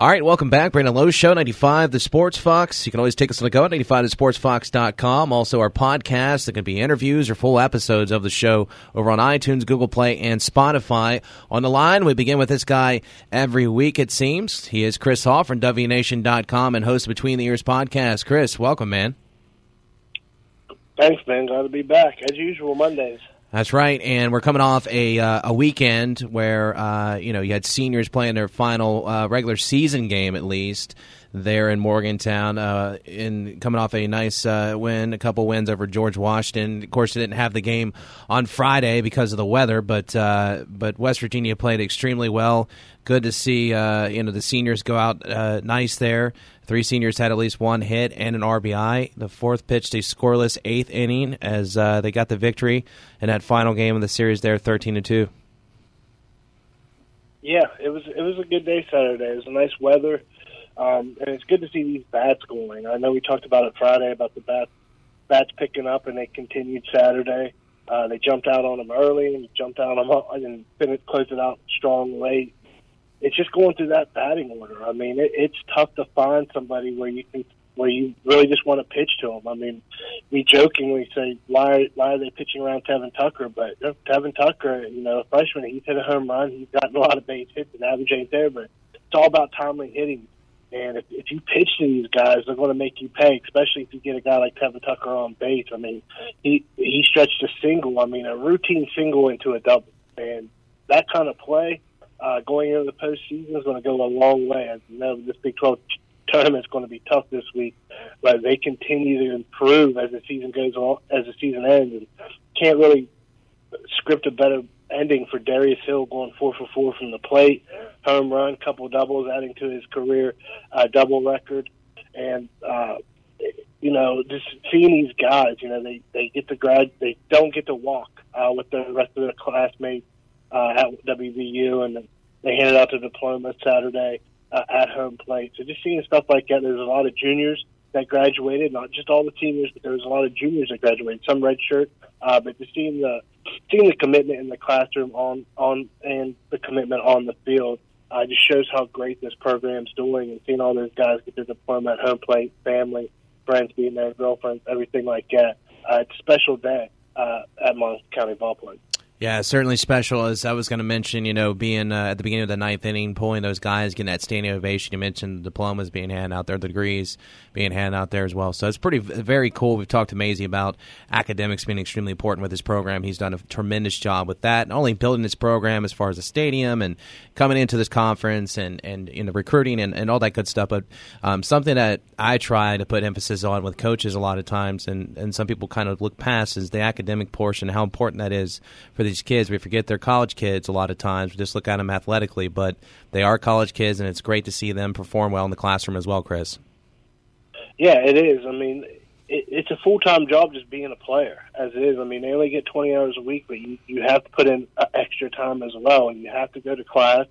All right, welcome back. Brandon Lowe Show, 95 The Sports Fox. You can always take us on the go at 95thesportsfox.com. Also, our podcast. There can be interviews or full episodes of the show over on iTunes, Google Play, and Spotify. On the line, we begin with this guy every week, it seems. He is Chris Hall from WNation.com and host Between the Ears podcast. Chris, welcome, man. Thanks, man. Glad to be back. As usual, Mondays. That's right, and we're coming off a uh, a weekend where uh, you know you had seniors playing their final uh, regular season game at least there in Morgantown, uh, in coming off a nice uh, win, a couple wins over George Washington. Of course, they didn't have the game on Friday because of the weather, but uh, but West Virginia played extremely well. Good to see you know the seniors go out nice there. Three seniors had at least one hit and an RBI. The fourth pitched a scoreless eighth inning as uh, they got the victory in that final game of the series. There, thirteen to two. Yeah, it was it was a good day Saturday. It was a nice weather, um, and it's good to see these bats going. I know we talked about it Friday about the bats bats picking up, and they continued Saturday. Uh, they jumped out on them early and jumped out on them and finished closed it out strong late it's just going through that batting order. I mean, it, it's tough to find somebody where you can where you really just want to pitch to them. I mean, we jokingly say why why are they pitching around Tevin Tucker? But you know, Tevin Tucker, you know, freshman, he's hit a home run. He's gotten a lot of base hits, and average ain't there. But it's all about timely hitting. And if, if you pitch to these guys, they're going to make you pay. Especially if you get a guy like Tevin Tucker on base. I mean, he he stretched a single. I mean, a routine single into a double, and that kind of play uh, going into the postseason is going to go a long way. You know, this Big 12 tournament is going to be tough this week, but they continue to improve as the season goes on, as the season ends, and can't really script a better ending for Darius Hill going four for four from the plate, home run, couple doubles, adding to his career uh, double record, and uh, you know, just seeing these guys, you know, they they get to grad, they don't get to walk uh, with the rest of their classmates uh, at WVU, and they handed out the diploma Saturday uh, at home plate. So just seeing stuff like that, there's a lot of juniors that graduated, not just all the seniors, but there was a lot of juniors that graduated, some redshirt. Uh, but just seeing the seeing the commitment in the classroom on on and the commitment on the field uh, just shows how great this program's doing. And seeing all those guys get their diploma at home plate, family, friends being there, girlfriends, everything like that. Uh, it's a special day uh, at Monongalia County Ballpark. Yeah, certainly special. As I was going to mention, you know, being uh, at the beginning of the ninth inning, pulling those guys, getting that standing ovation. You mentioned the diplomas being handed out there, the degrees being handed out there as well. So it's pretty very cool. We've talked to Mazey about academics being extremely important with his program. He's done a tremendous job with that, not only building his program as far as the stadium and coming into this conference and and in the recruiting and, and all that good stuff, but um, something that I try to put emphasis on with coaches a lot of times, and and some people kind of look past is the academic portion, how important that is for the these kids. We forget they're college kids a lot of times. We just look at them athletically, but they are college kids, and it's great to see them perform well in the classroom as well, Chris. Yeah, it is. I mean, it, it's a full time job just being a player, as it is. I mean, they only get 20 hours a week, but you, you have to put in uh, extra time as well, and you have to go to class.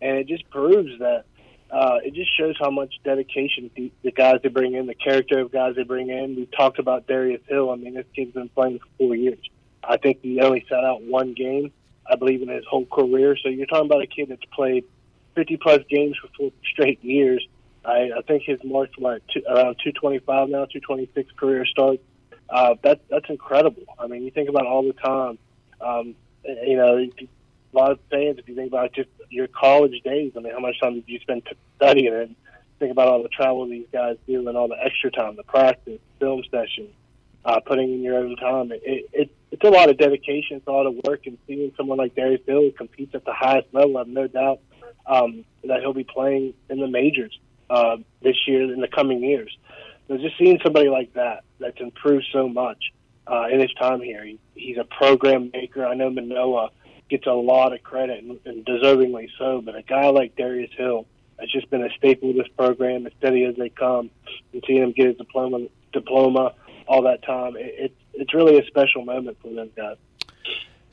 And it just proves that uh, it just shows how much dedication the, the guys they bring in, the character of guys they bring in. We talked about Darius Hill. I mean, this kid's been playing for four years. I think he only sat out one game, I believe, in his whole career. So you're talking about a kid that's played 50 plus games for four straight years. I, I think his mark's what two, around 225 now, 226 career start. Uh, that that's incredible. I mean, you think about all the time. Um, you know, a lot of fans. If you think about just your college days, I mean, how much time did you spend studying and think about all the travel these guys do and all the extra time, the practice, film sessions, uh, putting in your own time. It, it, it's a lot of dedication, it's a lot of work, and seeing someone like Darius Hill competes at the highest level, I have no doubt um, that he'll be playing in the majors uh, this year in the coming years. So just seeing somebody like that that's improved so much uh, in his time here. He, he's a program maker. I know Manoah gets a lot of credit and, and deservingly so, but a guy like Darius Hill has just been a staple of this program, as steady as they come, and seeing him get his diploma, diploma all that time. It, it, it's really a special moment for them guys.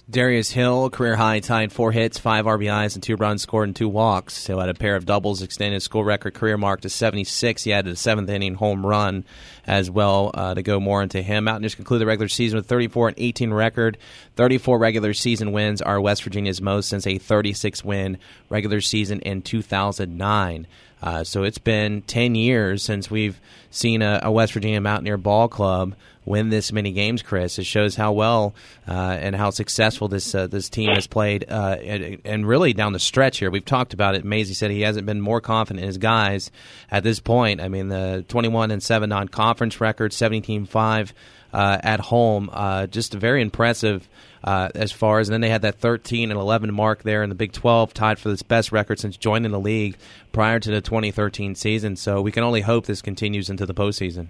Darius Hill, career high, tied four hits, five RBIs, and two runs scored and two walks. He had a pair of doubles, extended his school record career mark to 76. He added a seventh inning home run as well uh, to go more into him. Mountaineers conclude the regular season with 34 and 18 record. 34 regular season wins are West Virginia's most since a 36 win regular season in 2009. Uh, so it's been 10 years since we've seen a, a, West Virginia Mountaineer ball club win this many games, Chris. It shows how well uh, and how successful this uh, this team has played, uh, and, and, really down the stretch here. We've talked about it. Mazey said he hasn't been more confident in his guys at this point. I mean, the 21 and 7 non conference record, 17 5 uh, at home. Uh, just very impressive uh, as far as. And then they had that 13 and 11 mark there in the Big 12, tied for this best record since joining the league prior to the 2013 season. So we can only hope this continues into the postseason.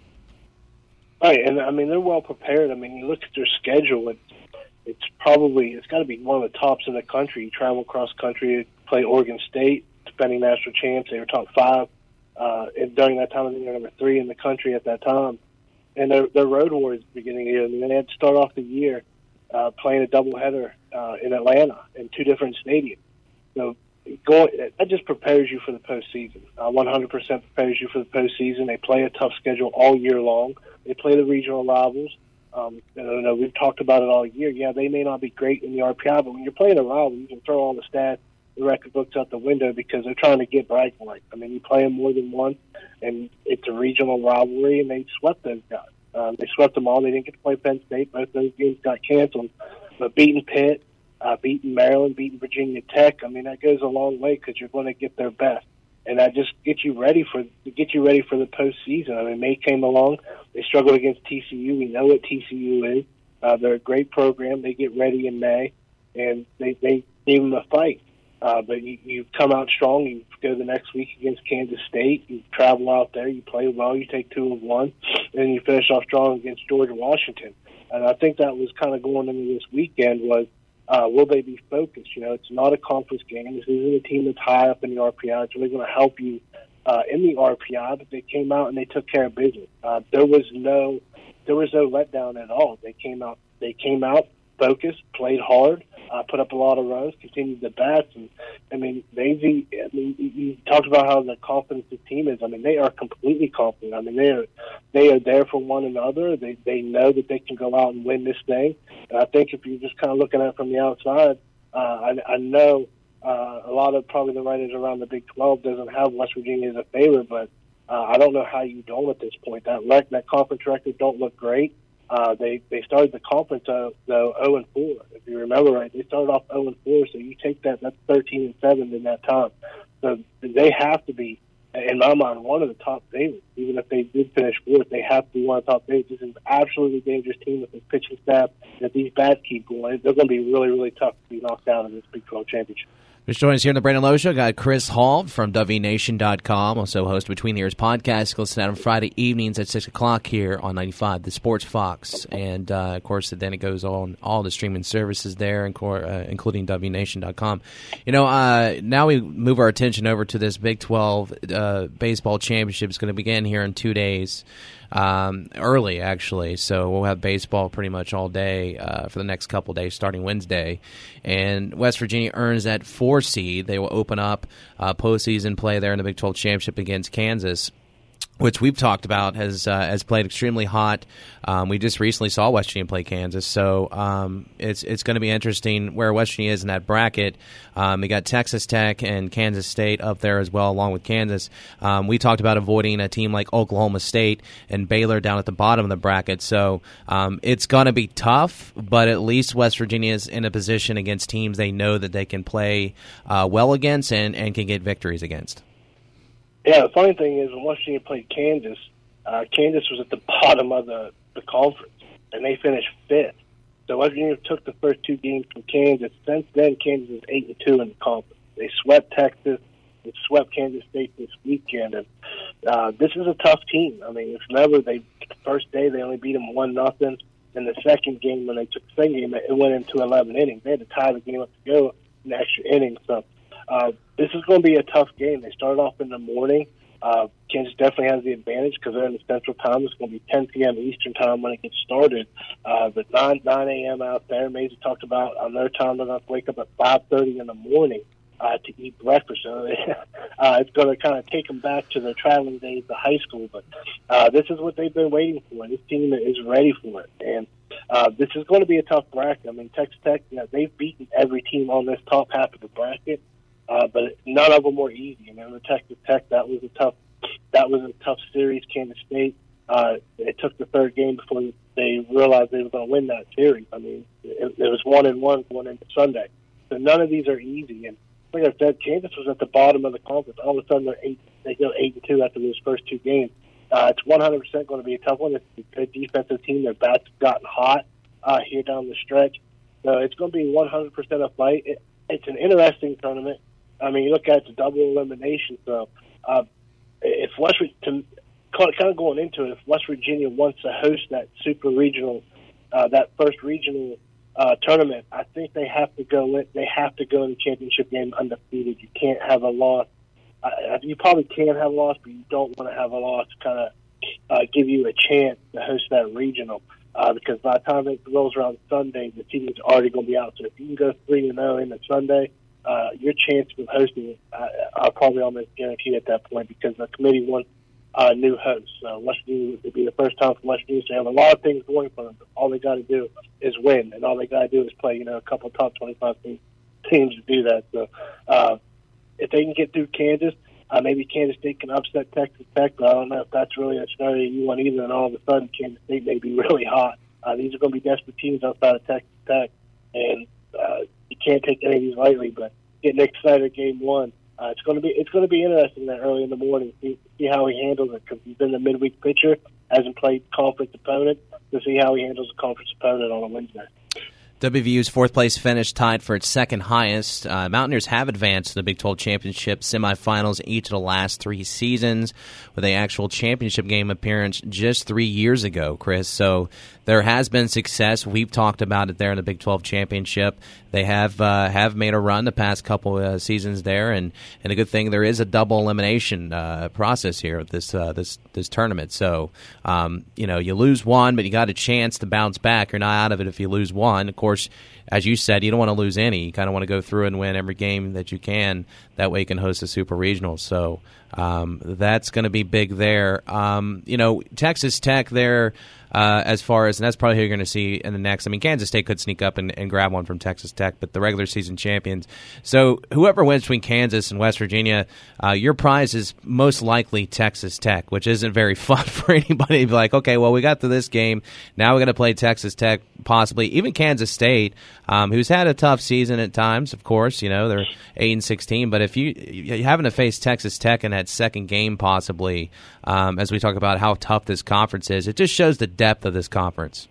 Right, and I mean they're well prepared. I mean, you look at their schedule; it's it's probably it's got to be one of the tops in the country. You travel cross country, play Oregon State, defending national champs. They were top five, uh, and during that time, I think they were number three in the country at that time and their, their road warriors beginning of the year. I mean, they had to start off the year uh, playing a doubleheader uh, in Atlanta in two different stadiums. So going, that just prepares you for the postseason. Uh, 100% prepares you for the postseason. They play a tough schedule all year long. They play the regional rivals. Um, I don't know. We've talked about it all year. Yeah, they may not be great in the RPI, but when you're playing a rival, you can throw all the stats, the record books out the window because they're trying to get bragging rights. I mean, you play them more than once, and it's a regional rivalry, and they swept those guys. Um, they swept them all. They didn't get to play Penn State. Both those games got canceled. But beating Pitt, uh, beating Maryland, beating Virginia Tech, I mean that goes a long way because you're going to get their best, and that just gets you ready for get you ready for the postseason. I mean May came along. They struggled against TCU. We know what TCU is. Uh, they're a great program. They get ready in May, and they they gave them a fight. Uh, but you, you come out strong. You go the next week against Kansas State. You travel out there. You play well. You take two of one, and you finish off strong against George Washington. And I think that was kind of going into this weekend was uh, will they be focused? You know, it's not a conference game. This isn't a team that's high up in the RPI. It's really going to help you uh, in the RPI. But they came out and they took care of business. Uh, there was no there was no letdown at all. They came out they came out focused, played hard, uh, put up a lot of runs, continued the bats, and I mean, Mazey. I mean, you talked about how the confidence the team is. I mean, they are completely confident. I mean, they are they are there for one another. They they know that they can go out and win this thing. And I think if you're just kind of looking at it from the outside, uh, I, I know. Uh, a lot of probably the writers around the Big 12 doesn't have West Virginia as a favorite, but uh, I don't know how you don't at this point. That rec- that conference record don't look great. Uh, they they started the conference uh, though zero and four. If you remember right, they started off zero and four. So you take that that's thirteen and seven in that time. So they have to be, in my mind, one of the top favorites. Even if they did finish fourth, they have to be one of the top favorites. This is an absolutely dangerous team with this pitching staff. If these bats keep going, they're going to be really really tough to be knocked out in this Big Twelve championship. Just joining us here in the Brandon Lowe Show. Got Chris Hall from WNation.com, also host Between the Ears podcast. Listen out on Friday evenings at 6 o'clock here on 95, the Sports Fox. And, uh, of course, then it goes on all the streaming services there, uh, including WNation.com. You know, uh, now we move our attention over to this Big 12 uh, baseball championship. It's going to begin here in two days um, early actually. So we'll have baseball pretty much all day uh, for the next couple days, starting Wednesday. And West Virginia earns that four seed. They will open up uh, postseason play there in the Big 12 championship against Kansas which we've talked about, has uh, has played extremely hot. Um, we just recently saw West Virginia play Kansas, so um, it's it's going to be interesting where West Virginia is in that bracket. Um, we got Texas Tech and Kansas State up there as well, along with Kansas. Um, we talked about avoiding a team like Oklahoma State and Baylor down at the bottom of the bracket, so um, it's going to be tough. But at least West Virginia is in a position against teams they know that they can play uh, well against and, and can get victories against. Yeah, the funny thing is when Washington played Kansas, uh, Kansas was at the bottom of the, the conference, and they finished fifth. So Virginia took the first two games from Kansas. Since then, Kansas is eight and two in the conference. They swept Texas. They swept Kansas State this weekend, and uh, this is a tough team. I mean, it's never they the first day they only beat them one nothing. In the second game, when they took the second game, it went into eleven innings. They had to tie the game up to go in extra innings. So uh, this is going to be a tough game. They start off in the morning. Uh, Kansas definitely has the advantage because they're in the Central Time. It's going to be 10 p.m. Eastern Time when it gets started. Uh, but 9 9 a.m. out there. Mazey talked about on their time they're going to wake up at 5:30 in the morning uh, to eat breakfast. So uh, it's going to kind of take them back to their traveling days to high school. But uh, this is what they've been waiting for. This team is ready for it, and uh, this is going to be a tough bracket. I mean, Texas Tech, you know, they've beaten every team on this top half of the bracket. Uh, but none of them were easy. You know, the Texas Tech that was a tough that was a tough series. Kansas State uh, it took the third game before they realized they were going to win that series. I mean, it, it was one and one going into Sunday. So none of these are easy. And like I said, Kansas was at the bottom of the conference. All of a sudden, they're eight. They go eight and two after those first two games. Uh, it's 100 percent going to be a tough one. It's a good defensive team. Their bats have gotten hot uh, here down the stretch. So it's going to be 100 percent a fight. It, it's an interesting tournament. I mean, you look at it's double elimination. So uh, if West to kind of going into it, if West Virginia wants to host that super regional, uh, that first regional uh, tournament, I think they have to go. In, they have to go in the championship game undefeated. You can't have a loss. Uh, you probably can have a loss, but you don't want to have a loss to kind of uh, give you a chance to host that regional. Uh, because by the time it rolls around Sunday, the season's already going to be out. So if you can go three and zero in the Sunday, uh, your chance of hosting uh, are probably almost guaranteed at that point because the committee wants uh, new host. So West Virginia would be the first time for West Virginia to have a lot of things going for them. But all they got to do is win, and all they got to do is play, you know, a couple top twenty-five teams, teams to do that. So uh, if they can get through Kansas, uh, maybe Kansas State can upset Texas Tech, but I don't know if that's really a scenario you want either. And all of a sudden, Kansas State may be really hot. Uh, these are going to be desperate teams outside of Texas Tech, and uh, you can't take any of these lightly. But getting excited game one uh, it's going to be it's going to be interesting that early in the morning see, see how he handles it because he's been the midweek pitcher, hasn't played conference opponent to see how he handles a conference opponent on a Wednesday. WVU's fourth place finish tied for its second highest. Uh, Mountaineers have advanced to the Big 12 championship semifinals each of the last three seasons, with a actual championship game appearance just three years ago, Chris. So there has been success. We've talked about it there in the Big 12 championship. They have uh, have made a run the past couple uh, seasons there, and, and a good thing there is a double elimination uh, process here with this uh, this this tournament. So um, you know you lose one, but you got a chance to bounce back. You're not out of it if you lose one. Of course, as you said, you don't want to lose any. You kind of want to go through and win every game that you can. That way, you can host a super regional. So um, that's going to be big there. Um, you know, Texas Tech there uh, as far as, and that's probably who you're going to see in the next. I mean, Kansas State could sneak up and, and, grab one from Texas Tech, but the regular season champions. So whoever wins between Kansas and West Virginia, uh, your prize is most likely Texas Tech, which isn't very fun for anybody to be like, okay, well, we got to this game. Now we're going to play Texas Tech, possibly even Kansas State, um, who's had a tough season at times, of course. You know, they're 8 and 16, but if you, you having to face Texas Tech in that second game, possibly, um, as we talk about how tough this conference is, it just shows the depth of this conference.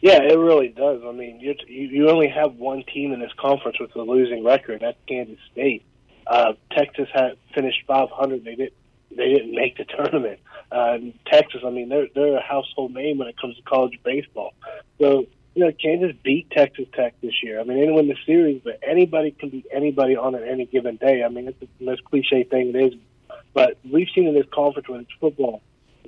Yeah, it really does. I mean, you you only have one team in this conference with a losing record. That's Kansas State. Uh, Texas had finished 500. They didn't they didn't make the tournament. Uh, Texas, I mean, they're they're a household name when it comes to college baseball. So you know, Kansas beat Texas Tech this year. I mean, they didn't win the series, but anybody can beat anybody on any given day. I mean, it's the most cliche thing it is, but we've seen in this conference when it's football,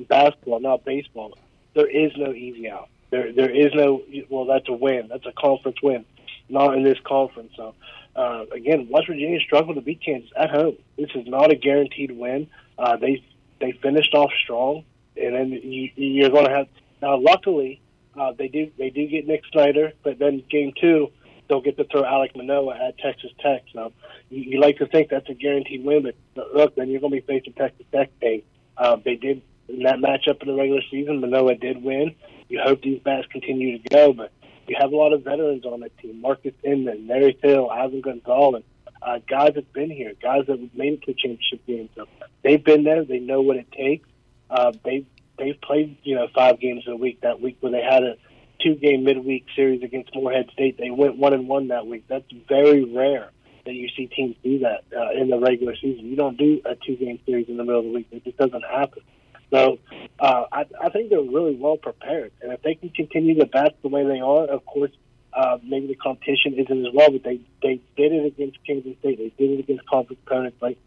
basketball, now baseball, there is no easy out. There, there is no. Well, that's a win. That's a conference win. Not in this conference. So, uh, again, West Virginia struggled to beat Kansas at home. This is not a guaranteed win. Uh, they they finished off strong, and then you, you're going to have. Now, luckily, uh, they do they do get Nick Snyder, but then game two they'll get to throw Alek Manoah at Texas Tech. So you, you like to think that's a guaranteed win, but look, then you're going to be facing Texas Tech. They uh, they did in that matchup in the regular season. Manoah did win. You hope these bats continue to go, but you have a lot of veterans on that team: Marques Inman, Mary Hill, Ivan Gonzalez. Uh, guys have been here, guys that made it to championship games. So they've been there. They know what it takes. Uh, they they've played you know five games a week. That week where they had a two game midweek series against Morehead State, they went one and one that week. That's very rare that you see teams do that uh, in the regular season. You don't do a two game series in the middle of the week. It just doesn't happen. So uh, I, I think they're really well prepared, and if they can continue to bat the way they are, of course, uh, maybe the competition isn't as well. But they they did it against Kansas State. They did it against conference opponents like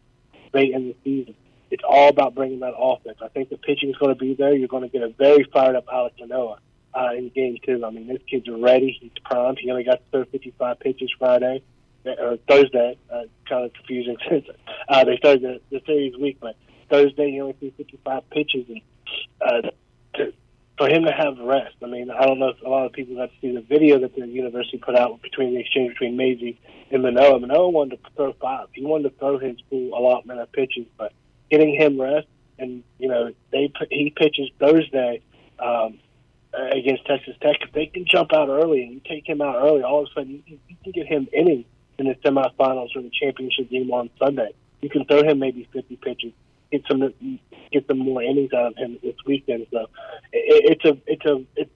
late in the season. It's all about bringing that offense. I think the pitching is going to be there. You're going to get a very fired up Alek Manoah uh, in game two. I mean, this kid's ready. He's primed. He only got to throw 55 pitches Friday or Thursday. Uh, kind of confusing since uh, they started the, the series week, but Thursday he only threw 55 pitches, and uh, to, for him to have rest. I mean, I don't know if a lot of people got to see the video that the university put out between the exchange between Mazey and Manoah. Manoah wanted to throw five. He wanted to throw his full allotment of pitches, but getting him rest and you know they he pitches Thursday um, against Texas Tech. If they can jump out early and you take him out early, all of a sudden you, you can get him innings in the semifinals or the championship game on Sunday. You can throw him maybe 50 pitches, get some get some more innings out of him this weekend. So it, it's a it's a it's,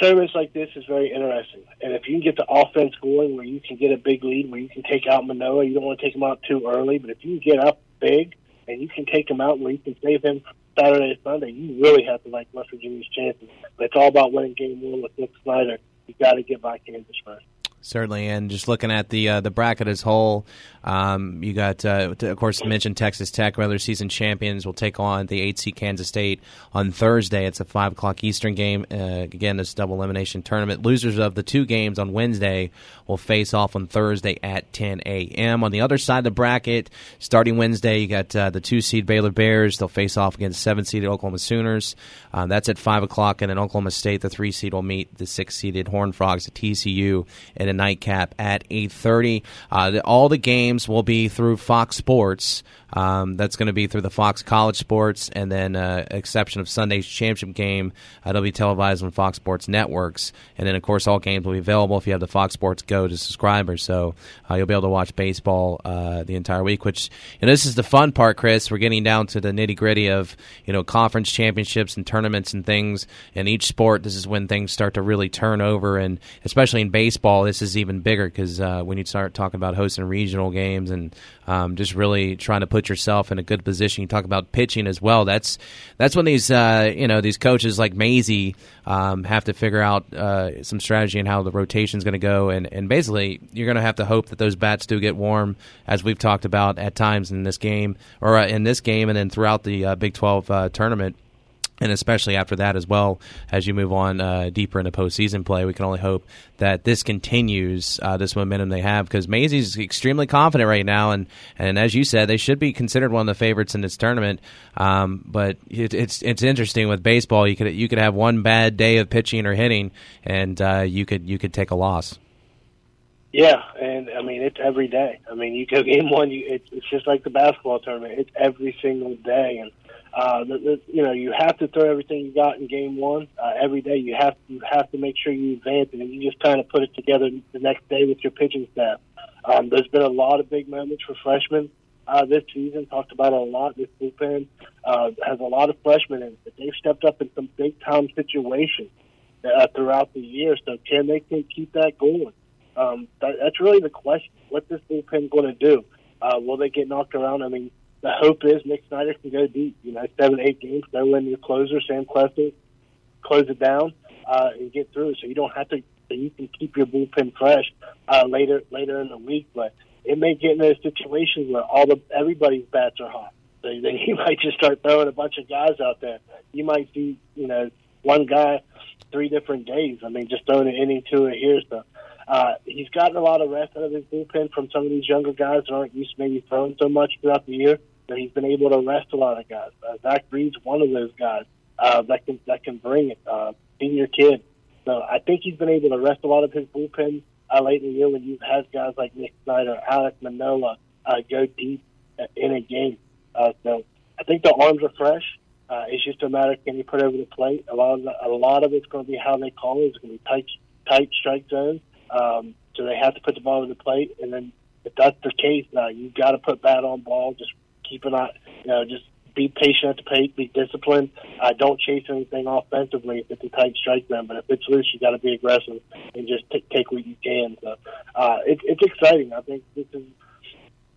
tournaments like this is very interesting. And if you can get the offense going where you can get a big lead, where you can take out Manoah, you don't want to take him out too early, but if you get up big and you can take him out where you can save him Saturday and Sunday, you really have to like West Virginia's chances. But it's all about winning game one with Nick Snyder. You got to get by Kansas first. Certainly, and just looking at the uh, the bracket as whole, um, you got uh, of course mentioned Texas Tech, regular season champions, will take on the eight seed Kansas State on Thursday. It's a five o'clock Eastern game. Uh, again, this double elimination tournament. Losers of the two games on Wednesday will face off on Thursday at 10 a.m. On the other side of the bracket, starting Wednesday, you got uh, the two seed Baylor Bears. They'll face off against seven seeded Oklahoma Sooners. Uh, that's at five o'clock, and then Oklahoma State, the three seed, will meet the six seeded Horn Frogs at TCU. And a nightcap at 8.30. Uh, all the games will be through Fox Sports. Um, that's going to be through the Fox College Sports, and then uh, exception of Sunday's championship game, uh, it'll be televised on Fox Sports networks. And then, of course, all games will be available if you have the Fox Sports Go to subscribers. So uh, you'll be able to watch baseball uh, the entire week. Which, and this is the fun part, Chris. We're getting down to the nitty gritty of you know conference championships and tournaments and things. In each sport, this is when things start to really turn over, and especially in baseball, this is even bigger because uh, when you start talking about hosting regional games and um, just really trying to put yourself in a good position. You talk about pitching as well. That's that's when these uh, you know these coaches like Mazey um, have to figure out uh, some strategy and how the rotation is going to go. And, and basically, you're going to have to hope that those bats do get warm, as we've talked about at times in this game or uh, in this game, and then throughout the uh, Big 12 uh, tournament and especially after that as well as you move on uh, deeper into postseason play, we can only hope that this continues uh, this momentum they have because Mazey's extremely confident right now, and and as you said, they should be considered one of the favorites in this tournament. Um, but it, it's it's interesting with baseball, you could you could have one bad day of pitching or hitting, and uh, you could you could take a loss. Yeah, and I mean it's every day. I mean, you go game one, you it's, it's just like the basketball tournament. It's every single day, and uh, the, the, you know, you have to throw everything you got in game one uh, every day. You have you have to make sure you advance and you just kind of put it together the next day with your pitching staff. Um, there's been a lot of big moments for freshmen uh, this season. Talked about it a lot. This bullpen uh, has a lot of freshmen in it, but they've stepped up in some big time situations uh, throughout the year. So can they keep that going? Um, that, that's really the question. What this bullpen going to do? Uh, will they get knocked around? I mean, the hope is Nick Snyder can go deep. You know, seven, eight games, go in your closer, Sam Kessler, close it down uh, and get through. So you don't have to. So you can keep your bullpen fresh uh, later later in the week. But it may get into situations where all the everybody's bats are hot. So then you might just start throwing a bunch of guys out there. You might see, you know, one guy three different days. I mean, just throwing an inning to it here. So uh, he's gotten a lot of rest out of his bullpen from some of these younger guys that aren't used to maybe throwing so much throughout the year that he's been able to rest a lot of guys. Uh, Zach Reed's one of those guys uh, that can that can bring it. Uh, senior kid, so I think he's been able to rest a lot of his bullpen uh, late in the year when you've had guys like Nick Snyder, Alek Manoah uh, go deep in a game. Uh, so I think the arms are fresh. Uh, it's just a matter of can you put over the plate. A lot of the, a lot of it's going to be how they call it. It's going to be tight tight strike zones. Um, so they have to put the ball over the plate, and then if that's the case, now you've got to put bat on ball. Just keep an eye, you know, just be patient at the plate, be disciplined. Uh, don't chase anything offensively if it's a tight strike zone, but if it's loose, you got to be aggressive and just t- take what you can. So uh, it, it's exciting. I think this is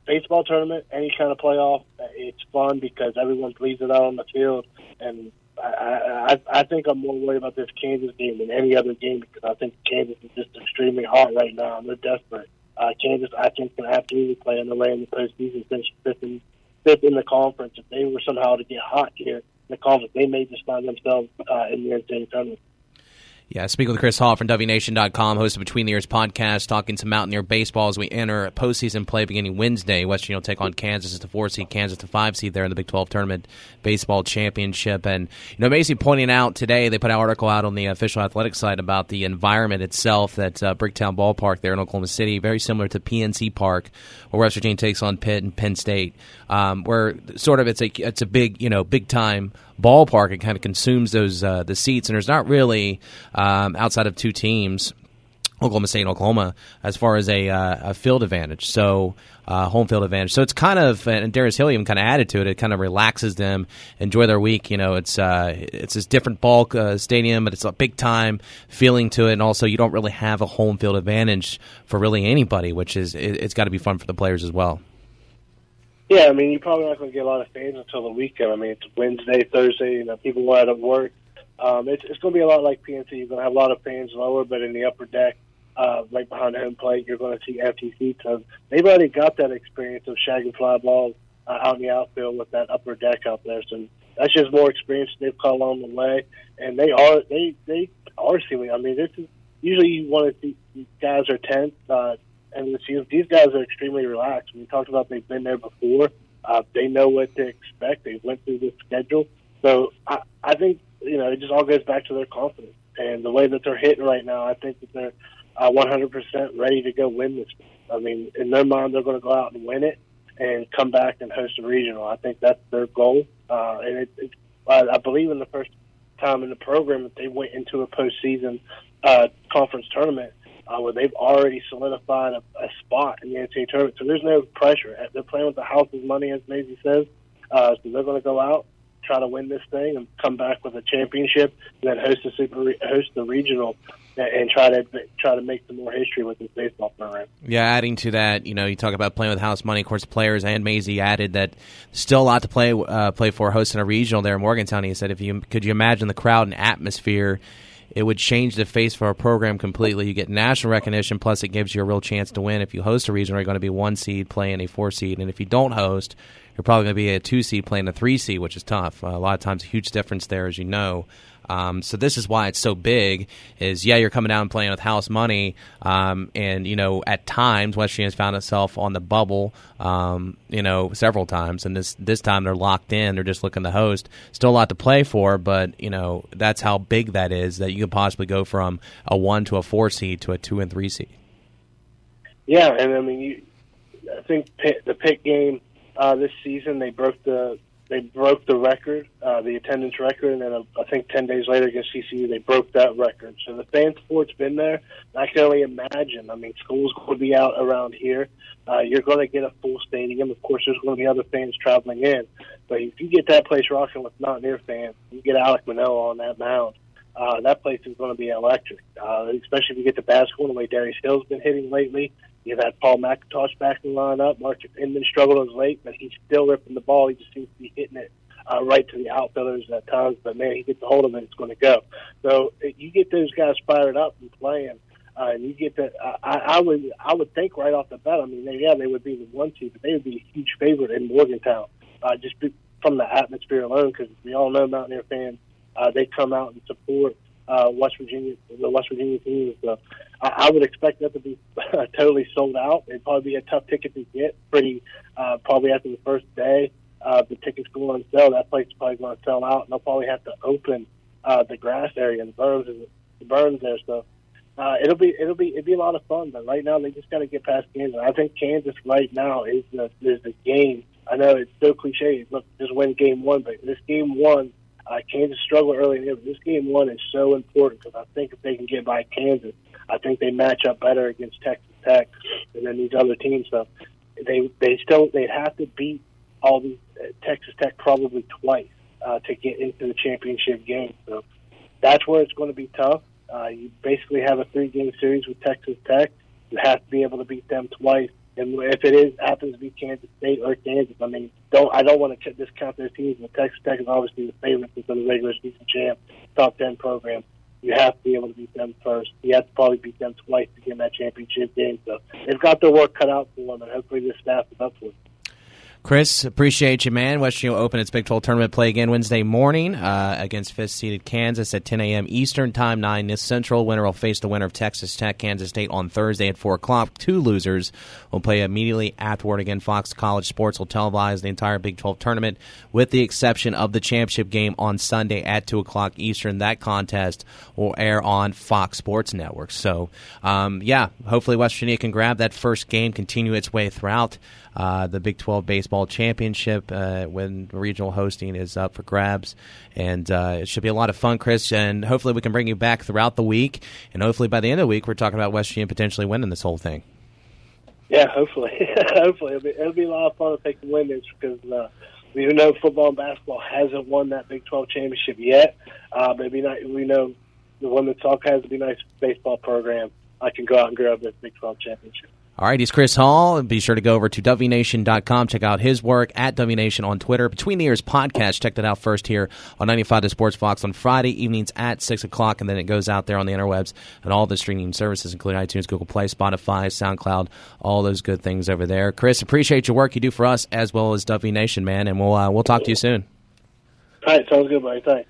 baseball tournament, any kind of playoff. It's fun because everyone bleeds it out on the field, and I, I, I think I'm more worried about this Kansas game than any other game because I think Kansas is just extremely hot right now they're desperate. Uh, Kansas, I think, can absolutely play in the way in the postseason, finish fifth in fifth in the conference. If they were somehow to get hot here in the conference, they may just find themselves uh, in the NCAA tournament. Yeah, speaking with Chris Hall from WNation.com, host of Between the Ears podcast, talking some Mountaineer baseball as we enter postseason play beginning Wednesday. West Virginia will take on Kansas as the four seed, Kansas the five seed there in the Big 12 Tournament Baseball Championship. And, you know, basically pointing out today, they put an article out on the official athletic site about the environment itself at uh, Bricktown Ballpark there in Oklahoma City, very similar to PNC Park, where West Virginia takes on Pitt and Penn State, um, where sort of it's a, it's a big, you know, big time ballpark. It kind of consumes those uh, the seats, and there's not really um, outside of two teams. Oklahoma State and Oklahoma, as far as a, uh, a field advantage, so uh, home field advantage. So it's kind of, and Darius Hilliam kind of added to it. It kind of relaxes them, enjoy their week. You know, it's uh, it's this different bulk uh, stadium, but it's a big time feeling to it, and also you don't really have a home field advantage for really anybody, which is it, it's got to be fun for the players as well. Yeah, I mean, you're probably not going to get a lot of fans until the weekend. I mean, it's Wednesday, Thursday, you know, people are out of work. Um, it's, it's going to be a lot like PNC. You're going to have a lot of fans lower, but in the upper deck, uh, right behind the home plate, you're going to see empty seats. So they've already got that experience of shagging fly balls uh, out in the outfield with that upper deck out there. So that's just more experience they've caught along the way, and they are they they are seeing. I mean, this is usually you want to see guys are tense. Uh, and the these guys are extremely relaxed. We talked about they've been there before. Uh, they know what to expect. They went through this schedule. So I, I think, you know, it just all goes back to their confidence. And the way that they're hitting right now, I think that they're uh, 100% ready to go win this. I mean, in their mind, they're going to go out and win it and come back and host a regional. I think that's their goal. Uh, and it, it, I, I believe in the first time in the program that they went into a postseason uh, conference tournament – uh, where they've already solidified a, a spot in the NCAA tournament. So there's no pressure. They're playing with the house's money, as Mazey says. Uh, so they're going to go out, try to win this thing, and come back with a championship, and then host the super, host the regional, and try to try to make some more history with this baseball program. Yeah, adding to that, you know, you talk about playing with house money. Of course, players and Mazey added that still a lot to play uh, play for hosting a regional there in Morgantown. He said, if you could you imagine the crowd and atmosphere it would change the face for our program completely. You get national recognition, plus it gives you a real chance to win. If you host a regional, you're going to be one seed playing a four seed, and if you don't host, you're probably going to be a two seed playing a three seed, which is tough. Uh, a lot of times, a huge difference there, as you know. Um, so this is why it's so big. Is yeah, you're coming down and playing with house money, um, and you know at times West has found itself on the bubble, um, you know several times, and this this time they're locked in. They're just looking to host. Still a lot to play for, but you know that's how big that is. That you could possibly go from a one to a four seed to a two and three seed. Yeah, and I mean, you, I think the Pitt game uh, this season they broke the they broke the record, uh, the attendance record, and then uh, I think 10 days later against TCU, they broke that record. So the fan support's been there. I can only imagine. I mean, schools going to be out around here. Uh, you're going to get a full stadium. Of course, there's going to be other fans traveling in. But if you get that place rocking with Mountaineer fans, you get Alek Manoah on that mound, uh, that place is going to be electric, uh, especially if you get the basketball the way Darius Hill's been hitting lately. You've had Paul McIntosh back in the lineup. Mark Inman struggled as late, but he's still ripping the ball. He just seems to be hitting it uh, right to the outfielders at times. But man, he gets a hold of it, it's going to go. So uh, you get those guys fired up and playing. Uh, and you get that. Uh, I, I would, I would think right off the bat. I mean, they, yeah, they would be the one seed, but they would be a huge favorite in Morgantown, uh, just from the atmosphere alone. Because we all know Mountaineer fans, uh, they come out and support uh, West Virginia, the West Virginia team. So I, I would expect that to be totally sold out. It'd probably be a tough ticket to get. Pretty uh, probably after the first day, uh, the tickets go on sale. That place is probably going to sell out, and they'll probably have to open uh, the grass area, the berms, and the berms there. So. Uh, it'll be it'll be it'll be a lot of fun, but right now they just got to get past Kansas. I think Kansas right now is the is the game. I know it's so cliche. Look, just win game one, but this game one uh, Kansas struggled early in the This game one is so important because I think if they can get by Kansas, I think they match up better against Texas Tech and then these other teams. So they they still they'd have to beat all these uh, Texas Tech probably twice uh, to get into the championship game. So that's where it's going to be tough. Uh, you basically have a three game series with Texas Tech. You have to be able to beat them twice and if it is happens to be Kansas State or Kansas, I mean, don't I don't want to discount those teams. But Texas Tech is obviously the favorite for the regular season champ, top ten program. You have to be able to beat them first. You have to probably beat them twice to get in that championship game. So they've got their work cut out for them, and hopefully this staff is up for it. Chris, appreciate you, man. Western will open its Big 12 tournament play again Wednesday morning uh, against fifth-seeded Kansas at 10 a.m. Eastern Time, 9 Central. Winner will face the winner of Texas Tech, Kansas State on Thursday at 4 o'clock. Two losers will play immediately afterward. Again, Fox College Sports will televise the entire Big 12 tournament with the exception of the championship game on Sunday at 2 o'clock Eastern. That contest will air on Fox Sports Network. So, um, yeah, hopefully West Virginia can grab that first game, continue its way throughout uh, the Big 12 Baseball Championship uh, when regional hosting is up for grabs. And uh, it should be a lot of fun, Chris. And hopefully we can bring you back throughout the week. And hopefully by the end of the week, we're talking about West Virginia potentially winning this whole thing. Yeah, hopefully. hopefully. It'll be, it'll be a lot of fun to take the win this because uh, we know football and basketball hasn't won that Big 12 championship yet. Uh, but we know the one that's all kinds of be nice baseball program. I can go out and grab this Big 12 championship. All right, he's Chris Hall. Be sure to go over to WNation.com. Check out his work at WNation on Twitter. Between the Ears podcast, check that out first here on 95 to Sports Fox on Friday evenings at 6 o'clock, and then it goes out there on the interwebs and all the streaming services, including iTunes, Google Play, Spotify, SoundCloud, all those good things over there. Chris, appreciate your work you do for us as well as WNation, man, and we'll, uh, we'll talk to you soon. All right, sounds good, buddy. Thanks.